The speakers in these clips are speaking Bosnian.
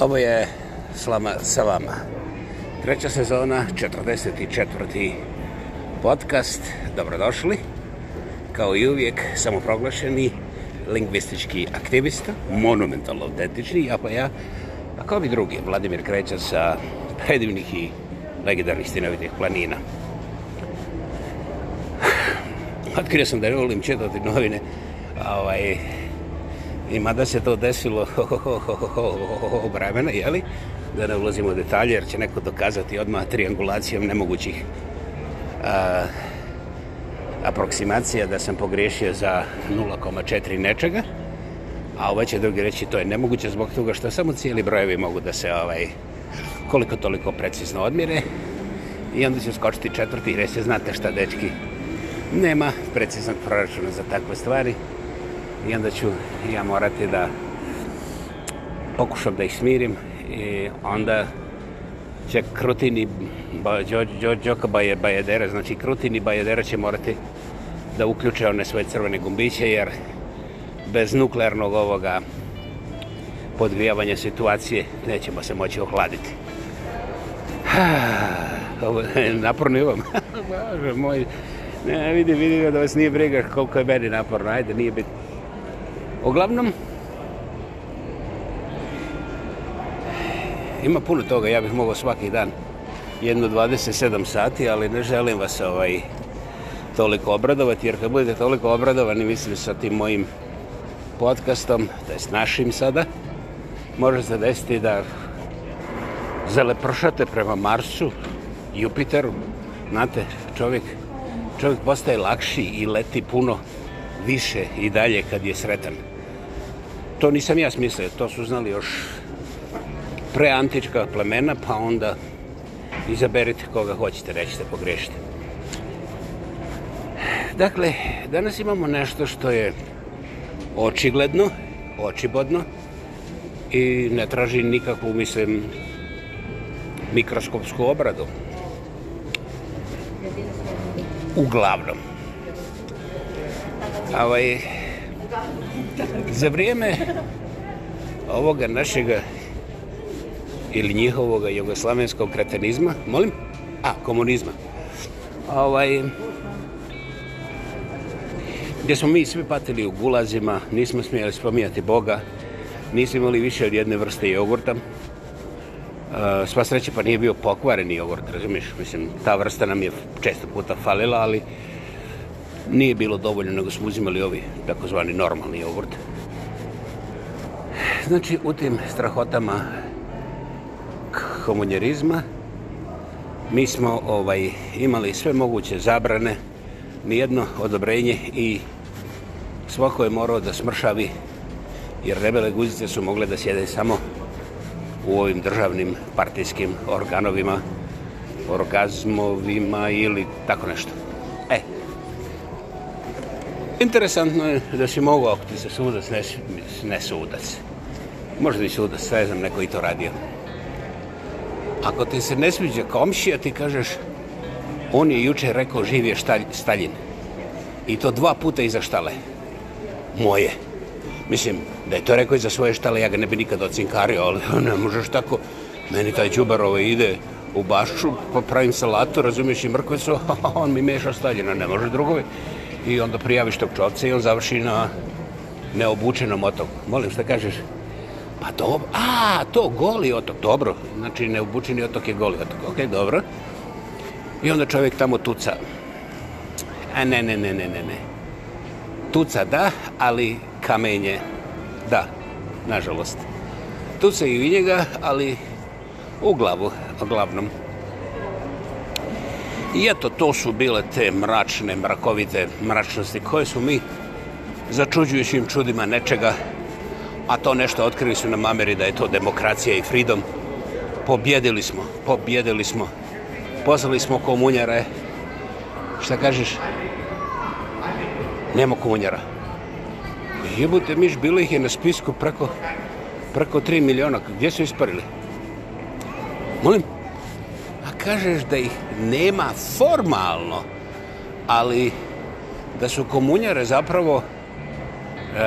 Ovo je Slama Salama. Treća sezona, 44. podcast. Dobrodošli. Kao i uvijek, samoproglašeni lingvistički aktivista, monumentalno autentični, ja pa ja, a kao bi drugi, Vladimir Kreća sa predivnih i legendarnih stinovitih planina. Otkrio sam da ne volim četati novine, a ovaj, I mada se to desilo vremena, jeli? Da ne ulazimo u detalje, jer će neko dokazati odmah triangulacijom nemogućih a, aproksimacija da sam pogriješio za 0,4 nečega. A ovaj će drugi reći to je nemoguće zbog toga što samo cijeli brojevi mogu da se ovaj koliko toliko precizno odmire. I onda će skočiti četvrti i reći znate šta dečki nema preciznog proračuna za takve stvari i onda ću ja morati da pokušam da ih smirim i onda će krutini ba, džo, džo, džoka baje, bajedere, znači krutini bajedere će morati da uključe one svoje crvene gumbiće jer bez nuklearnog ovoga podgrijavanja situacije nećemo se moći ohladiti. Ovo je naporno imam. Bože moj, ne, vidi, vidi da vas nije briga koliko je meni naporno. Ajde, nije bitno. Uglavnom, ima puno toga, ja bih mogao svaki dan jedno 27 sati, ali ne želim vas ovaj toliko obradovati, jer kad budete toliko obradovani, mislim sa tim mojim podcastom, to je s našim sada, može se desiti da zalepršate prema Marsu, Jupiteru, znate, čovjek, čovjek postaje lakši i leti puno, više i dalje kad je sretan. To nisam ja smislio, to su znali još preantička plemena, pa onda izaberite koga hoćete, rećete, pogrešite. Dakle, danas imamo nešto što je očigledno, očibodno i ne traži nikakvu, mislim, mikroskopsku obradu. Uglavnom ovaj, za vrijeme ovoga našega ili njihovog jugoslavenskog kretenizma, molim? A, komunizma. Ovaj, gdje smo mi svi patili u gulazima, nismo smijeli spominjati Boga, nismo imali više od jedne vrste jogurta. E, sva sreće pa nije bio pokvareni jogurt, razumiješ? Mislim, ta vrsta nam je često puta falila, ali nije bilo dovoljno, nego smo uzimali ovi takozvani normalni jogurt. Znači, u tim strahotama komunjerizma mi smo ovaj imali sve moguće zabrane, nijedno odobrenje i svako je morao da smršavi, jer rebele guzice su mogle da sjede samo u ovim državnim partijskim organovima, orgazmovima ili tako nešto. Interesantno je da si mogu, ako ti se sudac, ne, ne sudac. Možda i sudac, sve znam, neko i to radio. Ako ti se ne sviđa komšija, ti kažeš, on je juče rekao živje štalj, Staljin. I to dva puta iza štale. Moje. Mislim, da je to rekao iza svoje štale, ja ga ne bi nikad ocinkario, ali ne možeš tako. Meni taj Ćubar ovaj ide u bašu, pa pravim salatu, razumiješ i mrkvecu, on mi meša Staljina, ne može drugovi i onda prijaviš tog čovca i on završi na neobučenom otoku. Molim, šta kažeš? Pa dobro, a, to goli otok, dobro. Znači, neobučeni otok je goli otok, okej, okay, dobro. I onda čovjek tamo tuca. A ne, ne, ne, ne, ne, ne. Tuca da, ali kamenje da, nažalost. Tuca i u njega, ali u glavu, o glavnom. I eto, to su bile te mračne, mrakovite mračnosti koje su mi začuđujućim čudima nečega, a to nešto otkrili su nam Ameri da je to demokracija i freedom. Pobjedili smo, pobjedili smo. Poslali smo komunjare. Šta kažeš? Nemo komunjara. Jebute miš, bilo ih je na spisku preko, preko 3 miliona. Gdje su isparili? kažeš da ih nema formalno, ali da su komunjare zapravo e,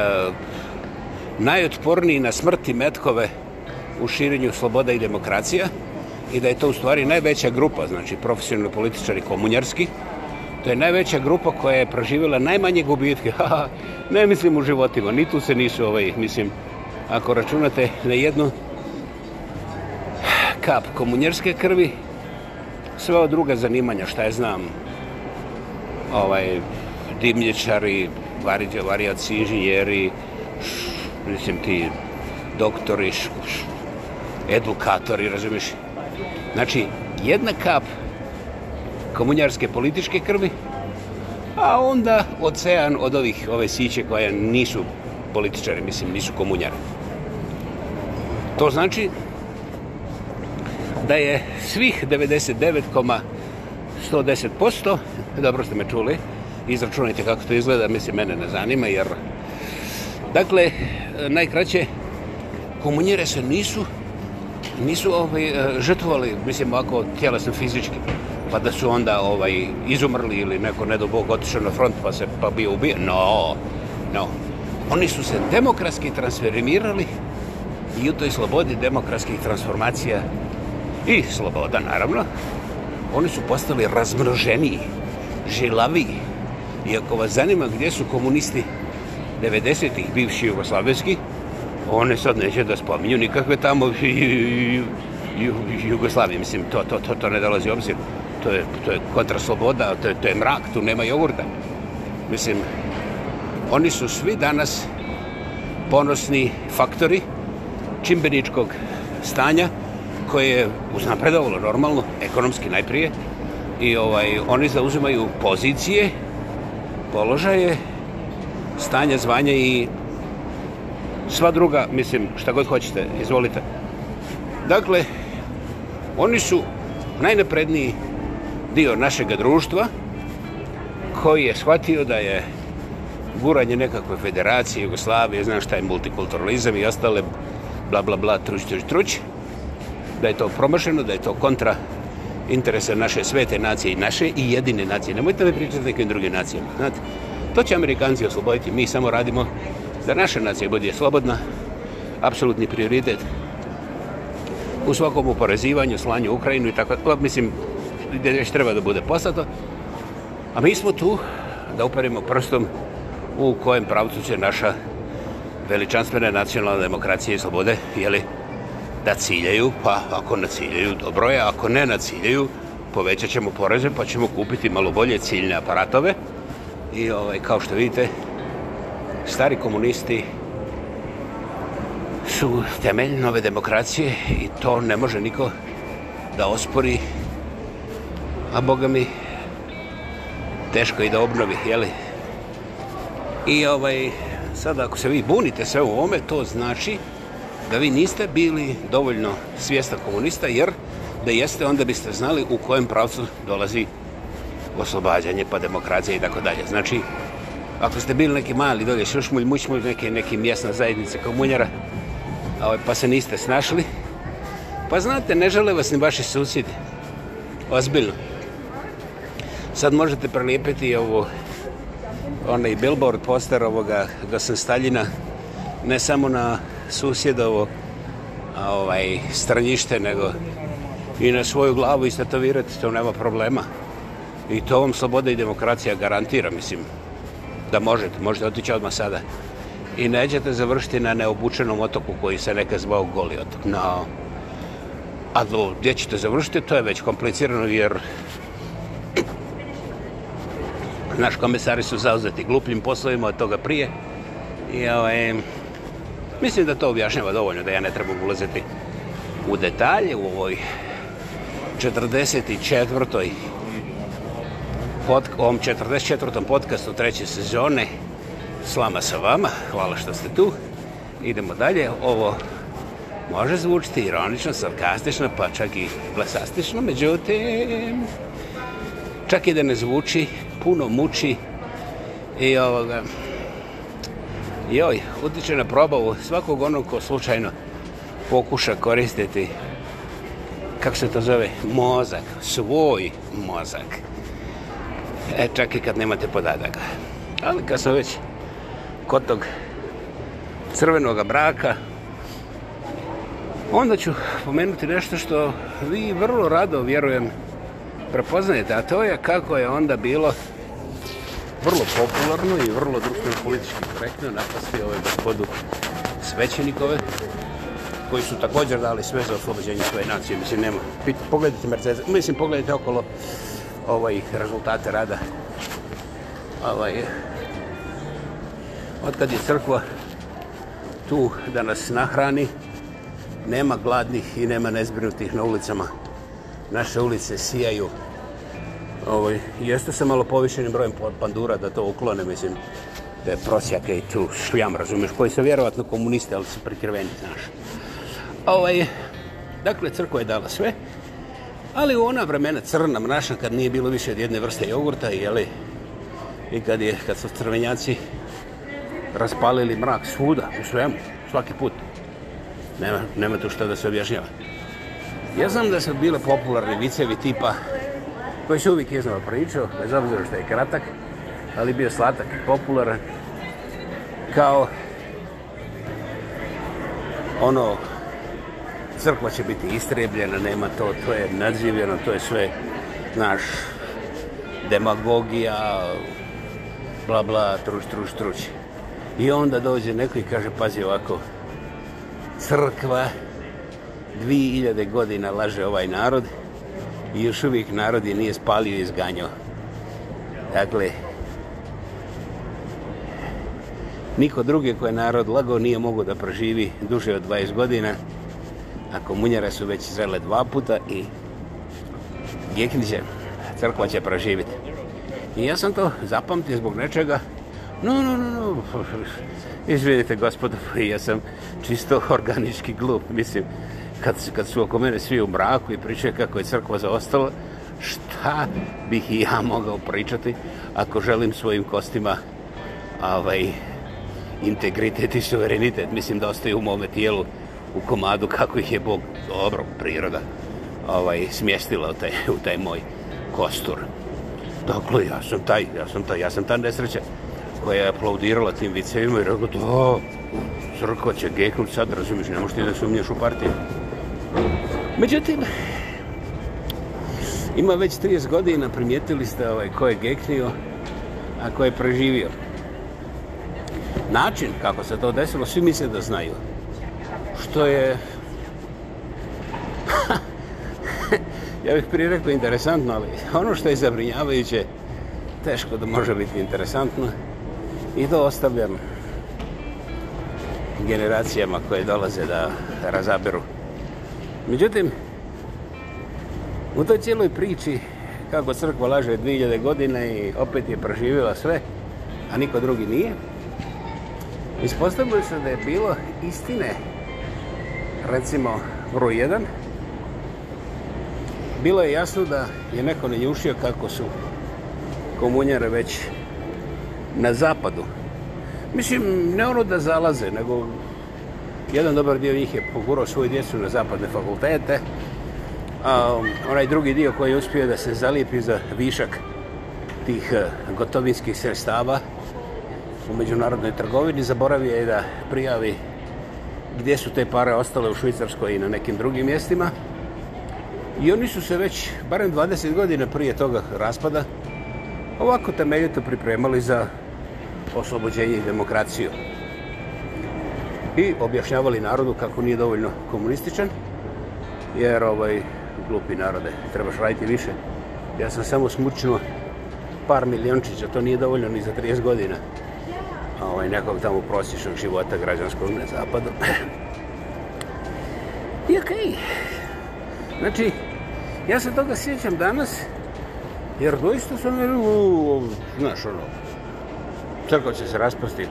najotporniji na smrti metkove u širenju sloboda i demokracija i da je to u stvari najveća grupa, znači profesionalni političari komunjarski, to je najveća grupa koja je proživjela najmanje gubitke, ne mislim u životima, ni tu se nisu ovaj, mislim, ako računate na jednu kap komunjerske krvi, sve ova druga zanimanja, šta je znam, ovaj, dimlječari, varici, varijaci, inženjeri, š, mislim ti doktori, š, š, edukatori, razumiješ? Znači, jedna kap komunjarske političke krvi, a onda ocean od ovih ove siće koje nisu političari, mislim, nisu komunjari. To znači da je svih 99,110%, dobro ste me čuli, izračunajte kako to izgleda, mislim, mene ne zanima, jer... Dakle, najkraće, komunjere se nisu, nisu ovaj, žrtvovali, mislim, ovako tjelesno fizički, pa da su onda ovaj izumrli ili neko, ne do Bog, otišao na front pa se pa bio ubijen. No, no. Oni su se demokratski transferimirali i u toj slobodi demokratskih transformacija i sloboda, naravno, oni su postali razmroženiji, žilaviji. I ako vas zanima gdje su komunisti 90-ih, bivši jugoslavijski, one sad neće da spominju nikakve tamo i, i, i, Jugoslavije. Mislim, to, to, to, to ne dolazi obzir. To je, to je kontra sloboda, to je, to je mrak, tu nema jogurta. Mislim, oni su svi danas ponosni faktori čimbeničkog stanja, koje je uznapredovalo normalno, ekonomski najprije, i ovaj, oni zauzimaju pozicije, položaje, stanja, zvanja i sva druga, mislim, šta god hoćete, izvolite. Dakle, oni su najnapredniji dio našeg društva koji je shvatio da je guranje nekakve federacije Jugoslavije, znam šta je multikulturalizam i ostale bla bla bla truć truć truć da je to promašeno, da je to kontra interese naše svete nacije i naše i jedine nacije. Nemojte me pričati nekim drugim nacijama. Znate, to će Amerikanci osloboditi. Mi samo radimo da naša nacija bude slobodna, apsolutni prioritet u svakom uporezivanju, slanju u Ukrajinu i tako, o, mislim, gdje već treba da bude poslato. A mi smo tu da uparimo prstom u kojem pravcu će naša veličanstvena nacionalna demokracija i slobode, jeli, li, da ciljaju, pa ako ne ciljaju, dobro je, ako ne na ciljaju, povećat ćemo poreze, pa ćemo kupiti malo bolje ciljne aparatove. I ovaj, kao što vidite, stari komunisti su temelj nove demokracije i to ne može niko da ospori, a boga mi, teško i da obnovi, jeli? I ovaj, sada ako se vi bunite sve u ome, to znači da vi niste bili dovoljno svijesta komunista, jer da jeste, onda biste znali u kojem pravcu dolazi oslobađanje, pa demokracija i tako dalje. Znači, ako ste bili neki mali dolje šušmulj, mućmulj, neke, neke mjesna zajednice komunjara, ovaj, pa se niste snašli, pa znate, ne žele vas ni vaši susjedi. Ozbiljno. Sad možete prelijepiti ovo, onaj billboard poster ovoga Gosan Staljina, ne samo na susjedovo a, ovaj, stranjište, nego i na svoju glavu istatovirati, to nema problema. I to vam sloboda i demokracija garantira, mislim, da možete, možete otići odmah sada. I nećete završiti na neobučenom otoku koji se nekad zvao Goli otok. No, a do, gdje ćete završiti, to je već komplicirano, jer naš komisari su zauzeti glupljim poslovima od toga prije. I ovaj, Mislim da to objašnjava dovoljno, da ja ne trebam ulaziti u detalje u ovoj 44. Pod, ovom 44. podcastu treće sezone Slama sa vama, hvala što ste tu. Idemo dalje, ovo može zvučiti ironično, sarkastično, pa čak i glasastično, međutim, čak i da ne zvuči, puno muči i ovoga, joj, utiče na probavu svakog onog ko slučajno pokuša koristiti kako se to zove, mozak, svoj mozak. E, čak i kad nemate podataka. Ali kad sam već kod tog crvenog braka, onda ću pomenuti nešto što vi vrlo rado, vjerujem, prepoznajete, a to je kako je onda bilo vrlo popularno i vrlo društveno politički korektno napasti ove gospodu svećenikove koji su također dali sve za oslobođenje svoje nacije. Mislim, nema. Pogledajte Mercedes. Mislim, pogledajte okolo ovaj, rezultate rada. Ovaj, od kad je crkva tu da nas nahrani, nema gladnih i nema nezbrinutih na ulicama. Naše ulice sijaju ovaj, jeste sa malo povišenim brojem pa- pandura da to uklone, mislim, te prosjake i tu šljam, razumeš, koji su vjerovatno komuniste, ali su prikriveni, znaš. Ovaj, dakle, crkva je dala sve, ali u ona vremena crna, mrašna, kad nije bilo više od jedne vrste jogurta, jeli, i kad, je, kad su crvenjaci raspalili mrak svuda, u svemu, svaki put, nema, nema tu što da se objašnjava. Ja znam da su bile popularne vicevi tipa koji se uvijek iznova pričao, bez obzira što je kratak, ali bio slatak i popularan, kao ono, crkva će biti istrebljena, nema to, to je nadživljeno, to je sve, znaš, demagogija, bla bla, truš, truš, truš. I onda dođe neko i kaže, pazi ovako, crkva, 2000 godina laže ovaj narod, i još uvijek narod je nije spalio i izganjao. Dakle, niko drugi koji je narod lago nije mogao da proživi duže od 20 godina, a komunjara su već zrele dva puta i Gjekniće, crkva će proživiti. I ja sam to zapamtio zbog nečega. No, no, no, no. Izvidite, gospodo, ja sam čisto organički glup, mislim kad, kad su oko mene svi u mraku i pričaju kako je crkva zaostala, šta bih i ja mogao pričati ako želim svojim kostima ovaj, integritet i suverenitet. Mislim da ostaju u mome tijelu u komadu kako ih je Bog dobro priroda ovaj, smjestila u taj, u taj moj kostur. Dakle, ja sam taj, ja sam taj, ja sam ta nesreća koja je aplaudirala tim vicevima i rekao, to, crkva će geknut sad, razumiješ, ne možeš ti da sumnješ u partiju. Međutim, ima već 30 godina, primijetili ste ovaj, ko je geknio, a ko je preživio. Način kako se to desilo, svi misle da znaju. Što je... ja bih prije rekao interesantno, ali ono što je zabrinjavajuće, teško da može biti interesantno. I to ostavljam generacijama koje dolaze da razaberu. Međutim, u toj cijeloj priči kako crkva laže 2000 godine i opet je proživjela sve, a niko drugi nije, ispostavljaju se da je bilo istine, recimo vru 1, bilo je jasno da je neko ne njušio kako su komunjare već na zapadu. Mislim, ne ono da zalaze, nego Jedan dobar dio njih je pogurao svoju djecu na zapadne fakultete. A, um, onaj drugi dio koji je uspio da se zalijepi za višak tih e, gotovinskih sredstava u međunarodnoj trgovini, zaboravio je da prijavi gdje su te pare ostale u Švicarskoj i na nekim drugim mjestima. I oni su se već barem 20 godina prije toga raspada ovako temeljito pripremali za oslobođenje i demokraciju i objašnjavali narodu kako nije dovoljno komunističan, jer ovaj glupi narode, trebaš raditi više. Ja sam samo smučio par milijončića, to nije dovoljno ni za 30 godina ovaj, nekog tamo prosječnog života građanskog na zapadu. I okej. Okay. Znači, ja se toga sjećam danas, jer doista sam jer, u, u, znaš, ono, crkva će se raspasti,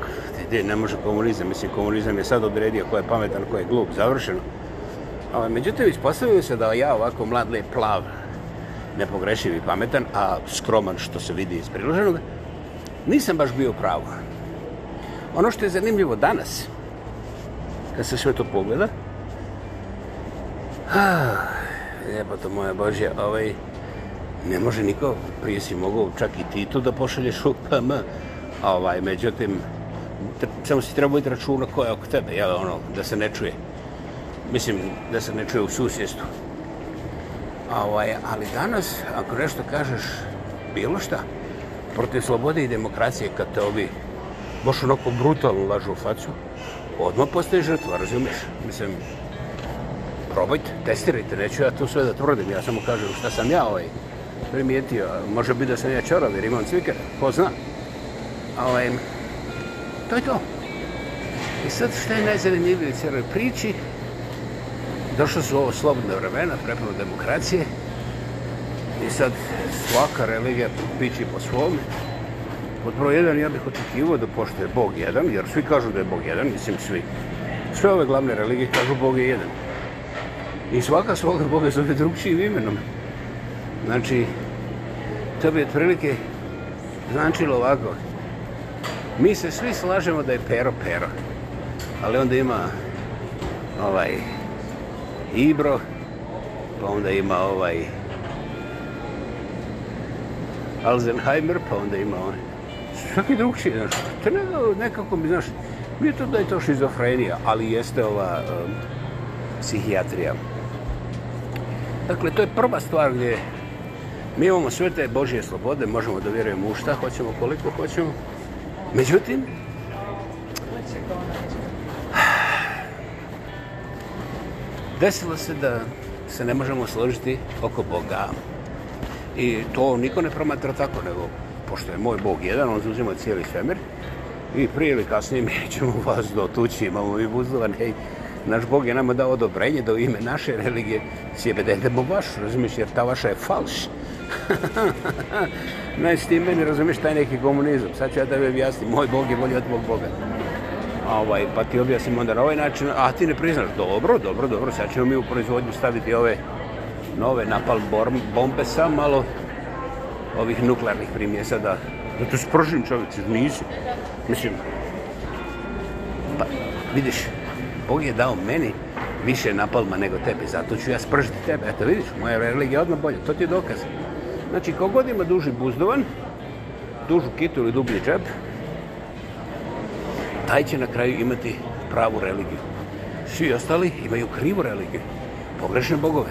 gdje ne može komunizam. Mislim, komunizam je sad odredio ko je pametan, ko je glup, završeno. Ali, međutim, ispostavio se da ja ovako mlad, lijep, plav, nepogrešiv i pametan, a skroman što se vidi iz priloženog, nisam baš bio pravo. Ono što je zanimljivo danas, kad se sve to pogleda, lijepo to moje Bože, ovaj, ne može niko, prije si mogao čak i Tito da pošalješ u PM, ovaj, međutim, samo si treba biti računa ko je oko tebe, jel, ono, da se ne čuje. Mislim, da se ne čuje u susjedstvu. Ovaj, ali danas, ako nešto kažeš, bilo šta, protiv slobode i demokracije, kad te ovi boš onako brutalno lažu u facu, odmah postoji žrtva, razumiješ? Mislim, probajte, testirajte, neću ja to sve da tvrdim, ja samo kažem šta sam ja ovaj primijetio, može biti da sam ja čorav jer imam cvikar, ko zna? Ovaj, to je to. I sad što je najzanimljivije cijeloj priči, došlo su ovo slobodne vremena, prepuno demokracije, i sad svaka religija pići po svom. Od prvo jedan ja bih očekivao da pošto je Bog jedan, jer svi kažu da je Bog jedan, mislim svi. Sve ove glavne religije kažu Bog je jedan. I svaka svoga Boga zove drugčijim imenom. Znači, to bi otprilike značilo ovako. Mi se svi slažemo da je pero pero. Ali onda ima ovaj Ibro, pa onda ima ovaj Alzenheimer, pa onda ima on. Svaki drugčiji, znaš, to ne, nekako mi, znaš, nije to da je to šizofrenija, ali jeste ova um, psihijatrija. Dakle, to je prva stvar gdje mi imamo sve te Božje slobode, možemo da vjerujemo u šta hoćemo, koliko hoćemo, Međutim, desilo se da se ne možemo složiti oko Boga. I to niko ne promatra tako, nego pošto je moj Bog jedan, on zauzima cijeli svemir i prije ili kasnije mi ćemo vas dotući, imamo i buzdovan, hej, naš Bog je nama dao odobrenje da u ime naše religije sjebe da idemo vaš, razumiješ, jer ta vaša je falš. ne, s tim meni razumiješ taj neki komunizam. Sad ću ja tebe objasnim, moj Bog je bolji od tvog Boga. Ovaj, pa ti objasnim onda na ovaj način, a ti ne priznaš, dobro, dobro, dobro, sad ćemo mi u proizvodnju staviti ove nove napal bombe sa malo ovih nuklearnih primjesa da, da te spržim čovječe, nisi. Mislim, pa vidiš, Bog je dao meni više napalma nego tebi, zato ću ja spržiti tebe. Eto, vidiš, moja religija je odmah bolja, to ti je dokaz. Znači, kogod ima duži buzdovan, dužu kitu ili dublji džep, taj će na kraju imati pravu religiju. Svi ostali imaju krivu religiju, pogrešne bogove.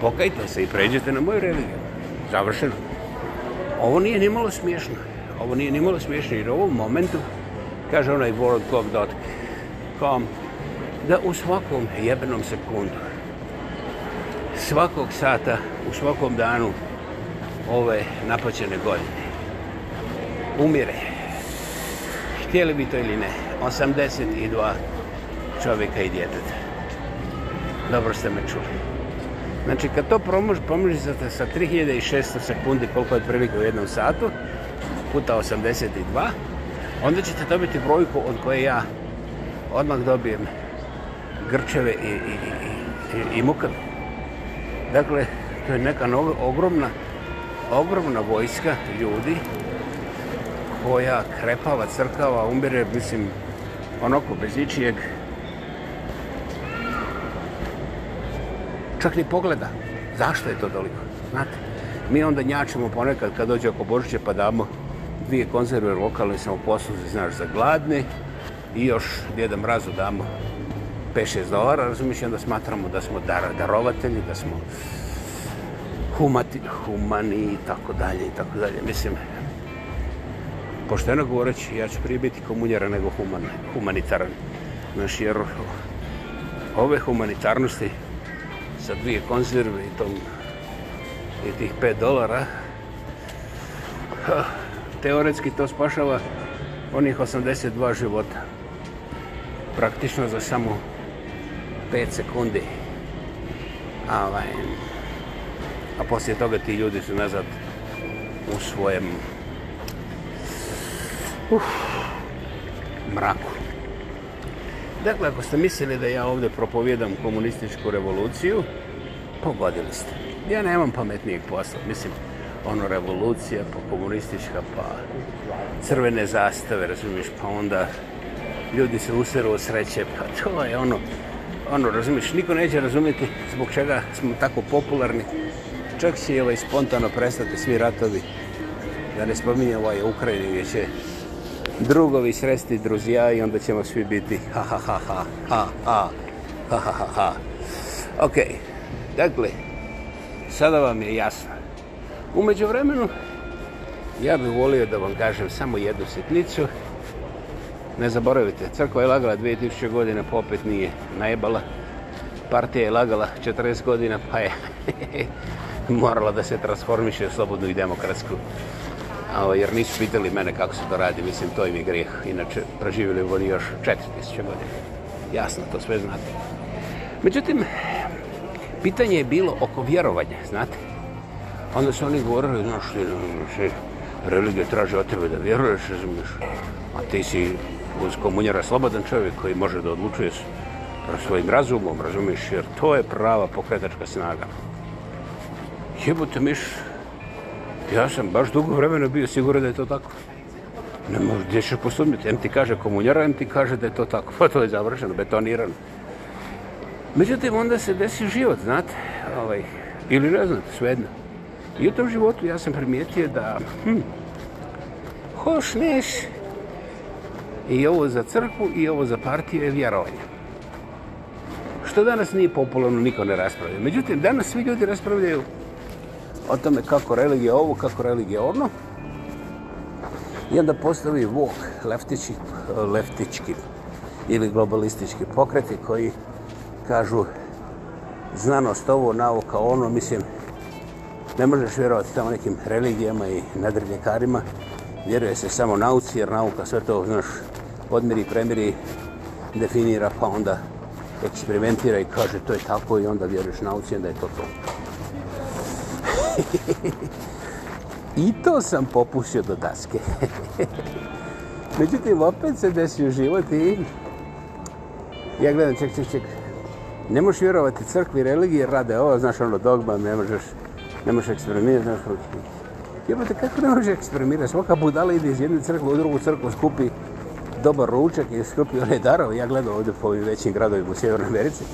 Pokajte se i pređete na moju religiju. Završeno. Ovo nije ni malo smiješno. Ovo nije ni malo smiješno jer u ovom momentu, kaže onaj worldclub.com, da u svakom jebenom sekundu, svakog sata, u svakom danu ove napoćene godine, umire, htjeli bi to ili ne, 82 čovjeka i djeteta. Dobro ste me čuli. Znači, kad to promož, pomožite sa 3600 sekundi, koliko je prilike u jednom satu, puta 82, onda ćete dobiti brojku od koje ja odmah dobijem grčeve i, i, i, i, i mukad. Dakle, to je neka nova, ogromna, ogromna vojska ljudi koja krepava, crkava, umire, mislim, onako bez ničijeg. Čak ni pogleda. Zašto je to toliko? Znate, mi onda njačemo ponekad kad dođe oko Božiće pa damo dvije konzerve lokalne samoposluze, znaš, za gladne i još Djeda Mrazu damo 5-6 dolara, razumiješ, onda smatramo da smo dar, darovatelji, da smo humati, humani i tako dalje i tako dalje. Mislim, pošteno govoreći, ja ću prije biti komunjara nego human, humanitaran. Znaš, jer ove humanitarnosti sa dvije konzerve i, tom, i tih 5 dolara, ah, teoretski to spašava onih 82 života. Praktično za samo 5 sekundi. Ovaj, a poslije toga ti ljudi su nazad u svojem uf, mraku. Dakle, ako ste mislili da ja ovdje propovjedam komunističku revoluciju, pogodili ste. Ja nemam pametnijeg posla. Mislim, ono revolucija, pa komunistička, pa crvene zastave, razumiješ, pa onda ljudi se useru od sreće, pa to je ono ono, razumiješ, niko neće razumjeti zbog čega smo tako popularni. Čak će ovaj, spontano prestati svi ratovi, da ne spominje ovaj Ukrajini, gdje će drugovi sresti druzija i onda ćemo svi biti ha ha ha ha ha ha ha ha ha Ok, dakle, sada vam je jasno. Umeđu vremenu, ja bih volio da vam kažem samo jednu sitnicu, Ne zaboravite, crkva je lagala 2000 godina, pa opet nije najebala. Partija je lagala 40 godina, pa je morala da se transformiše u slobodnu i demokratsku. Ovo, jer nisu pitali mene kako se to radi, mislim, to im je grijeh. Inače, proživjeli oni još 4000 godina. Jasno, to sve znate. Međutim, pitanje je bilo oko vjerovanja, znate? Onda su oni govorili, znaš, ti, religija traži od tebe da vjeruješ, razumiješ? A ti si uz komunjara slobodan čovjek koji može da odlučuje svojim razumom, razumiješ, jer to je prava pokretačka snaga. Jebute miš, ja sam baš dugo vremena bio siguran da je to tako. Ne može, gdje ćeš posudniti? Em ti kaže komunjara, em ti kaže da je to tako. Pa to je završeno, betonirano. Međutim, onda se desi život, znate, ovaj, ili ne znam, svejedno. I u tom životu ja sam primijetio da, hm, hoš, neš, I ovo za crkvu i ovo za partije vjerovanja. Što danas nije popularno, niko ne raspravlja. Međutim, danas svi ljudi raspravljaju o tome kako religija ovo, kako religija ono. I onda postavi vok leftički, leftički ili globalistički pokreti koji kažu znanost ovo, nauka ono, mislim, ne možeš vjerovati tamo nekim religijama i nadrednjekarima, vjeruje se samo nauci jer nauka sve to, znaš, podmiri, premiri, definira, pa onda eksperimentira i kaže to je tako i onda vjeruješ nauci, onda je to to. I to sam popusio do daske. Međutim, opet se desi u život i ja gledam, ček, ček, ček. Ne možeš vjerovati crkvi, religije, rade ovo, znaš ono dogma, ne možeš, ne možeš eksperimirati, znaš ono. Jebate, kako ne možeš eksperimirati? Svaka budala ide iz jedne crkve u drugu crkvu, skupi dobar ručak i skupio one darove. Ja gledam ovdje po ovim većim gradovim u Sjevernoj Americi.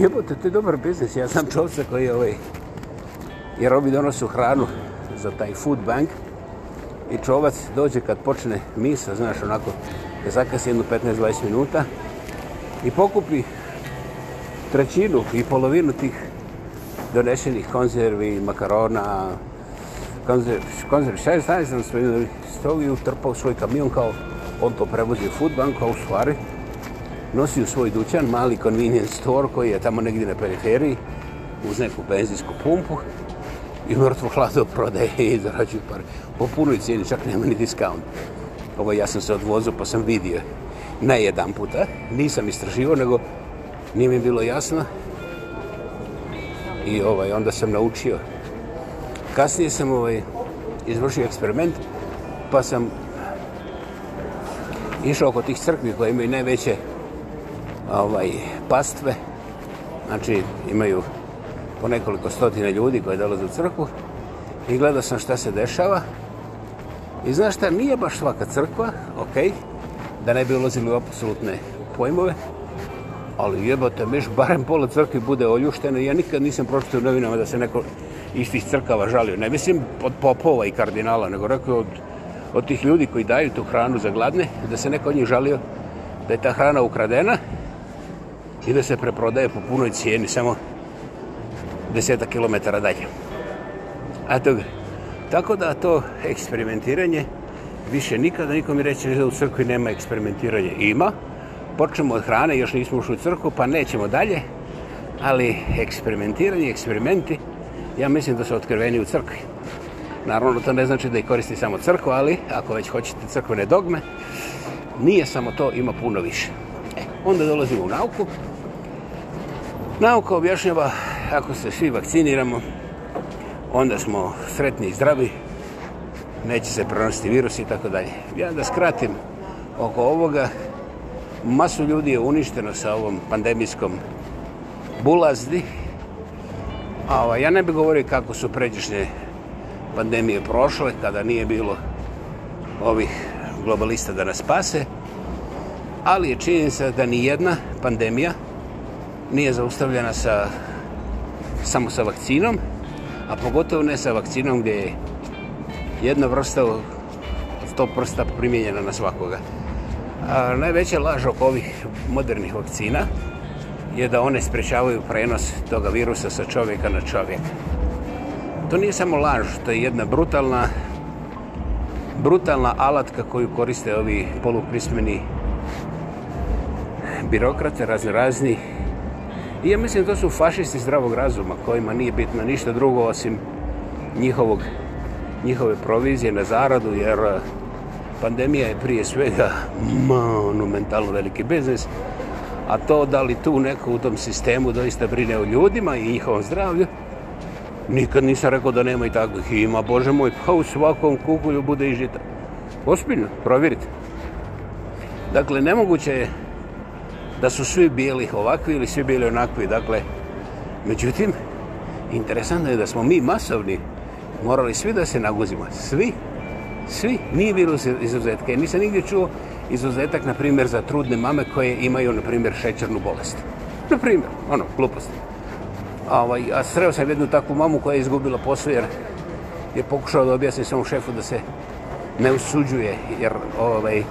Jebote, to je dobar biznis. Ja sam čovjek koji je ovaj... Jer ovi donosu hranu za taj food bank. I čovac dođe kad počne misa, znaš, onako, da zakasi jednu 15-20 minuta i pokupi trećinu i polovinu tih donešenih konzervi, makarona, konzervi, konzervi, šta je znači, znači, stovi i utrpao svoj kamion kao on to prevozi u food banku, a u stvari nosi u svoj dućan mali convenience store koji je tamo negdje na periferiji uz neku benzinsku pumpu i mrtvo hladu prodaje i zarađuju pare. Po punoj cijeni čak nema ni diskaunt. Ovo ja sam se odvozao pa sam vidio ne jedan puta, nisam istraživo, nego nije mi bilo jasno. I ovaj, onda sam naučio. Kasnije sam ovaj, izvršio eksperiment, pa sam išao kod tih crkvi koje imaju najveće ovaj, pastve, znači imaju po nekoliko stotina ljudi koje dolaze u crkvu i gledao sam šta se dešava. I znaš šta, nije baš svaka crkva, ok, da ne bi ulazili u apsolutne pojmove, ali jebate, miš, barem pola crkvi bude oljušteno. Ja nikad nisam pročitio u novinama da se neko iz tih crkava žalio. Ne mislim od popova i kardinala, nego rekao od od tih ljudi koji daju tu hranu za gladne, da se neko od njih žalio da je ta hrana ukradena i da se preprodaje po punoj cijeni, samo deseta kilometara dalje. A to, tako da to eksperimentiranje više nikada nikom mi reći da u crkvi nema eksperimentiranja. Ima. Počnemo od hrane, još nismo ušli u crkvu, pa nećemo dalje. Ali eksperimentiranje, eksperimenti, ja mislim da su otkriveni u crkvi. Naravno, to ne znači da ih koristi samo crkva, ali ako već hoćete crkvene dogme, nije samo to, ima puno više. E, onda dolazimo u nauku. Nauka objašnjava, ako se svi vakciniramo, onda smo sretni i zdravi, neće se pronositi virus i tako dalje. Ja da skratim oko ovoga, masu ljudi je uništeno sa ovom pandemijskom bulazdi. A, ovaj, ja ne bih govorio kako su pređešnje pandemije prošle, kada nije bilo ovih globalista da nas spase, ali je činjenica da ni jedna pandemija nije zaustavljena sa, samo sa vakcinom, a pogotovo ne sa vakcinom gdje je jedna vrsta od to prsta primjenjena na svakoga. A najveća laž oko ovih modernih vakcina je da one sprečavaju prenos toga virusa sa čovjeka na čovjeka. To nije samo laž, to je jedna brutalna brutalna alatka koju koriste ovi polupismeni birokrate razni razni. I ja mislim to su fašisti zdravog razuma kojima nije bitno ništa drugo osim njihovog, njihove provizije na zaradu jer eh, pandemija je prije svega monumentalno veliki biznes. A to da li tu neko u tom sistemu doista brine o ljudima i njihovom zdravlju, Nikad nisam rekao da nema i takvih. Ima, Bože moj, pa u svakom kukulju bude i žita. Ospiljno, provjerite. Dakle, nemoguće je da su svi bili ovakvi ili svi bili onakvi. Dakle, međutim, interesantno je da smo mi masovni morali svi da se naguzimo. Svi, svi. Nije bilo izuzetke. Nisam nigdje čuo izuzetak, na primjer, za trudne mame koje imaju, na primjer, šećernu bolest. Na primjer, ono, gluposti ovaj, a sreo sam jednu takvu mamu koja je izgubila posao jer je pokušao da objasni svom šefu da se ne usuđuje jer ovaj,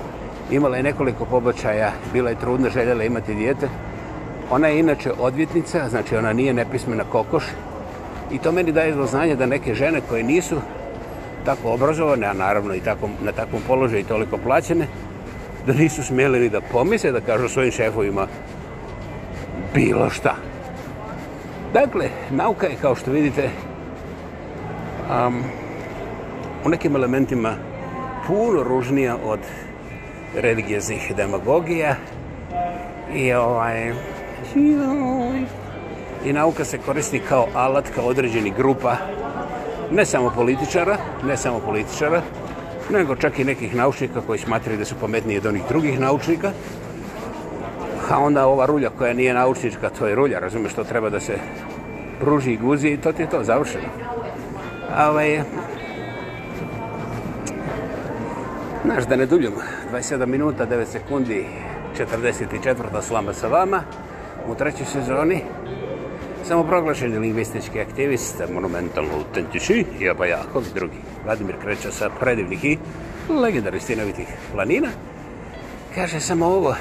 imala je nekoliko pobačaja, bila je trudna, željela imati dijete. Ona je inače odvjetnica, znači ona nije nepismena kokoš i to meni daje znanje da neke žene koje nisu tako obrazovane, a naravno i tako, na takvom položaju i toliko plaćene, da nisu smjeli ni da pomise, da kažu svojim šefovima bilo šta. Dakle, nauka je, kao što vidite, um, u nekim elementima puno ružnija od religijeznih demagogija i ovaj... I nauka se koristi kao alat, kao određeni grupa, ne samo političara, ne samo političara, nego čak i nekih naučnika koji smatraju da su pametniji od onih drugih naučnika, a onda ova rulja koja nije naučnička, to je rulja, razumiješ, to treba da se pruži i guzi i to ti je to završeno. Ovaj, znaš, da ne duljim, 27 minuta, 9 sekundi, 44. slama sa vama, u trećoj sezoni, samo proglašeni lingvistički aktivist, monumentalno autentični, i oba pa jako, drugi, Vladimir Kreća sa predivnih i legendaristinovitih planina, kaže samo ovo,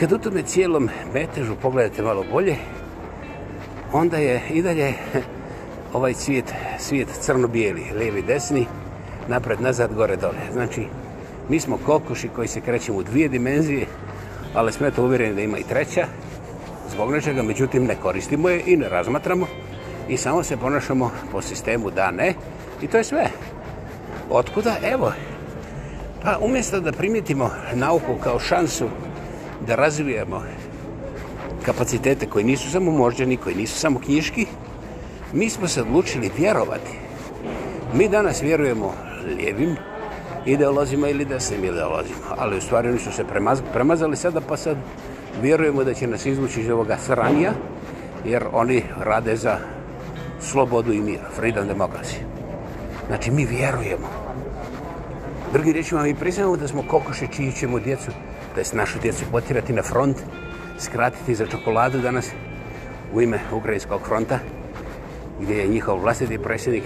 Kad u tome cijelom metežu pogledate malo bolje, onda je i dalje ovaj svijet, svijet crno-bijeli, lijevi desni, napred, nazad, gore, dole. Znači, mi smo kokoši koji se krećemo u dvije dimenzije, ali smo eto uvjereni da ima i treća, zbog nečega, međutim, ne koristimo je i ne razmatramo i samo se ponašamo po sistemu da, ne, i to je sve. Otkuda? Evo. Pa umjesto da primijetimo nauku kao šansu da razvijemo kapacitete koji nisu samo moždjani, koji nisu samo knjiški, mi smo se odlučili vjerovati. Mi danas vjerujemo lijevim ideolozima ili desnim ideolozima, ali u stvari oni su se premazali sada pa sad vjerujemo da će nas izvući iz ovoga sranja, jer oni rade za slobodu i mir, freedom demokracije. Znači, mi vjerujemo. Drugi reći vam, mi priznamo da smo kokoše čiji ćemo djecu da se našu djecu potirati na front, skratiti za čokoladu danas u ime Ukrajinskog fronta, gdje je njihov vlastiti predsjednik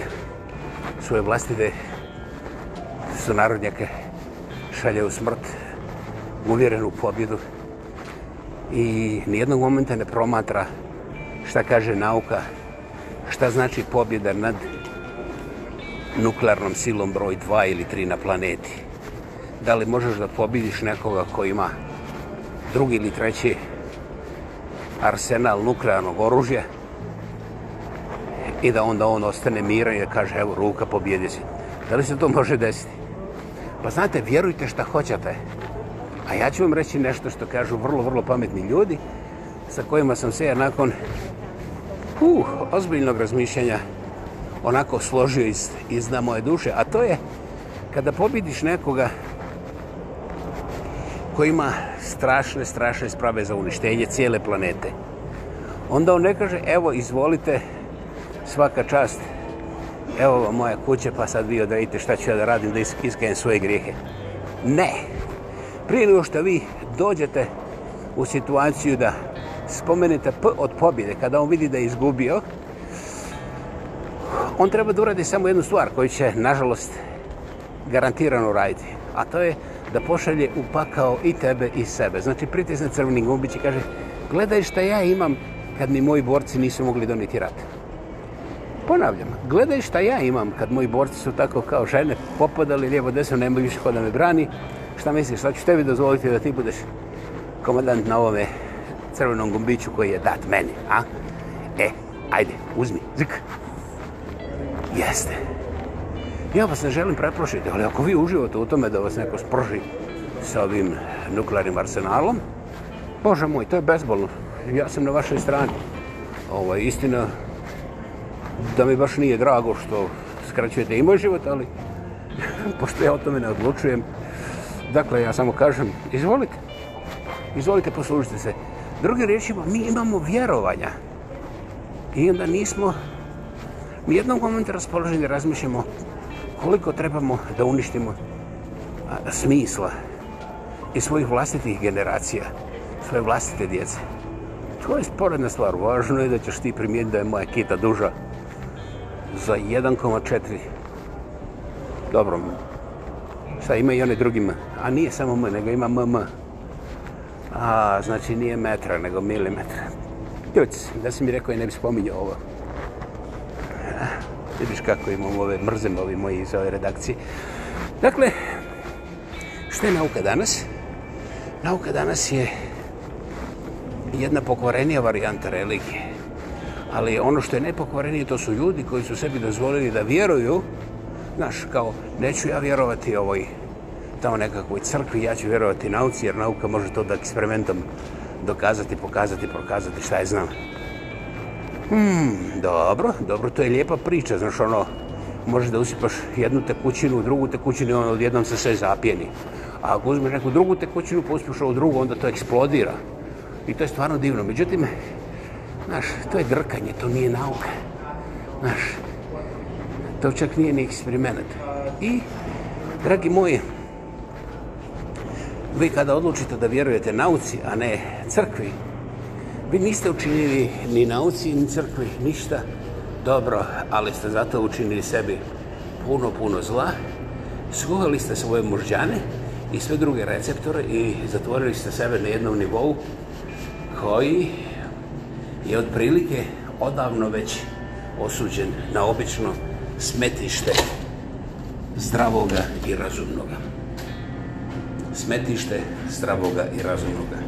svoje vlastite sunarodnjake šalje u smrt, uvjeren u pobjedu i nijednog momenta ne promatra šta kaže nauka, šta znači pobjeda nad nuklearnom silom broj 2 ili 3 na planeti da li možeš da pobidiš nekoga ko ima drugi ili treći arsenal nuklearnog oružja i da onda on ostane miran i kaže evo ruka pobjedi se. Da li se to može desiti? Pa znate, vjerujte šta hoćete. A ja ću vam reći nešto što kažu vrlo, vrlo pametni ljudi sa kojima sam se ja nakon uh, ozbiljnog razmišljenja onako složio iz, iz na moje duše. A to je kada pobidiš nekoga neko ima strašne, strašne sprave za uništenje cijele planete, onda on ne kaže, evo, izvolite, svaka čast, evo moja kuća, pa sad vi odredite šta ću ja da radim, da iskajem svoje grijehe. Ne. Prije nego što vi dođete u situaciju da spomenete P od pobjede, kada on vidi da je izgubio, on treba da uradi samo jednu stvar koju će, nažalost, garantirano raditi. A to je da pošalje u pakao i tebe i sebe. Znači pritisne crveni gumbić i kaže gledaj šta ja imam kad mi moji borci nisu mogli doniti rat. Ponavljam, gledaj šta ja imam kad moji borci su tako kao žene popadali lijevo desno, nema više ko da me brani. Šta misliš, šta ću tebi dozvoliti da ti budeš komandant na ovome crvenom gumbiću koji je dat meni, a? E, ajde, uzmi, zik. Jeste. Jeste. Ja vas ne želim preprošiti, ali ako vi uživate u tome da vas neko sproži sa ovim nuklearnim arsenalom, Bože moj, to je bezbolno. Ja sam na vašoj strani. Ovo ovaj, je istina da mi baš nije drago što skraćujete i moj život, ali pošto ja o tome ne odlučujem, dakle, ja samo kažem, izvolite. Izvolite, poslužite se. Drugim rječima, mi imamo vjerovanja. I onda nismo... Mi jednom momentu raspoloženi razmišljamo koliko trebamo da uništimo smisla i svojih vlastitih generacija, svoje vlastite djece. To je sporedna stvar. Važno je da ćeš ti primijeniti da je moja kita duža za 1,4. Dobro, sad ima i one drugima. A nije samo M, nego ima MM. A, znači nije metra, nego milimetra. Tuc, da si mi rekao i ne bi spominjao ovo vidiš kako imam ove mrzem ovi moji iz ove redakcije. Dakle, što je nauka danas? Nauka danas je jedna pokvorenija varijanta religije. Ali ono što je nepokvorenije, to su ljudi koji su sebi dozvolili da vjeruju. Znaš, kao, neću ja vjerovati ovoj tamo nekakvoj crkvi, ja ću vjerovati nauci, jer nauka može to da eksperimentom dokazati, pokazati, prokazati, šta je znam. Hmm, dobro, dobro, to je lijepa priča, znaš ono, možeš da usipaš jednu tekućinu u drugu tekućinu i ono odjednom se sve zapijeni. A ako uzmeš neku drugu tekućinu pa uspiješ ovu drugu, onda to eksplodira. I to je stvarno divno. Međutim, znaš, to je drkanje, to nije nauka. Znaš, to čak nije ni eksperiment. I, dragi moji, vi kada odlučite da vjerujete nauci, a ne crkvi, Vi niste učinili ni nauci, ni crkvi, ništa dobro, ali ste zato učinili sebi puno, puno zla. Skuhali ste svoje mužđane i sve druge receptore i zatvorili ste sebe na jednom nivou koji je otprilike odavno već osuđen na obično smetište zdravoga i razumnoga. Smetište zdravoga i razumnoga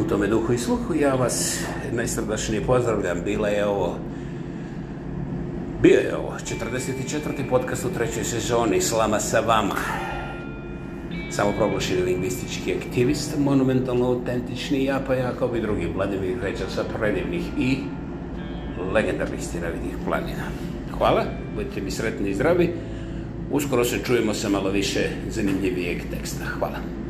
u tome duhu i sluhu. Ja vas najsrdačnije pozdravljam. Bila je ovo, bio je ovo, 44. podcast u trećoj sezoni. Slama sa vama. Samo proglašeni lingvistički aktivist, monumentalno autentični, ja pa ja kao i drugi vladevih veća sa predivnih i legendarnih stiravidih planina. Hvala, budite mi sretni i zdravi. Uskoro se čujemo sa malo više zanimljivijeg teksta. Hvala. Hvala.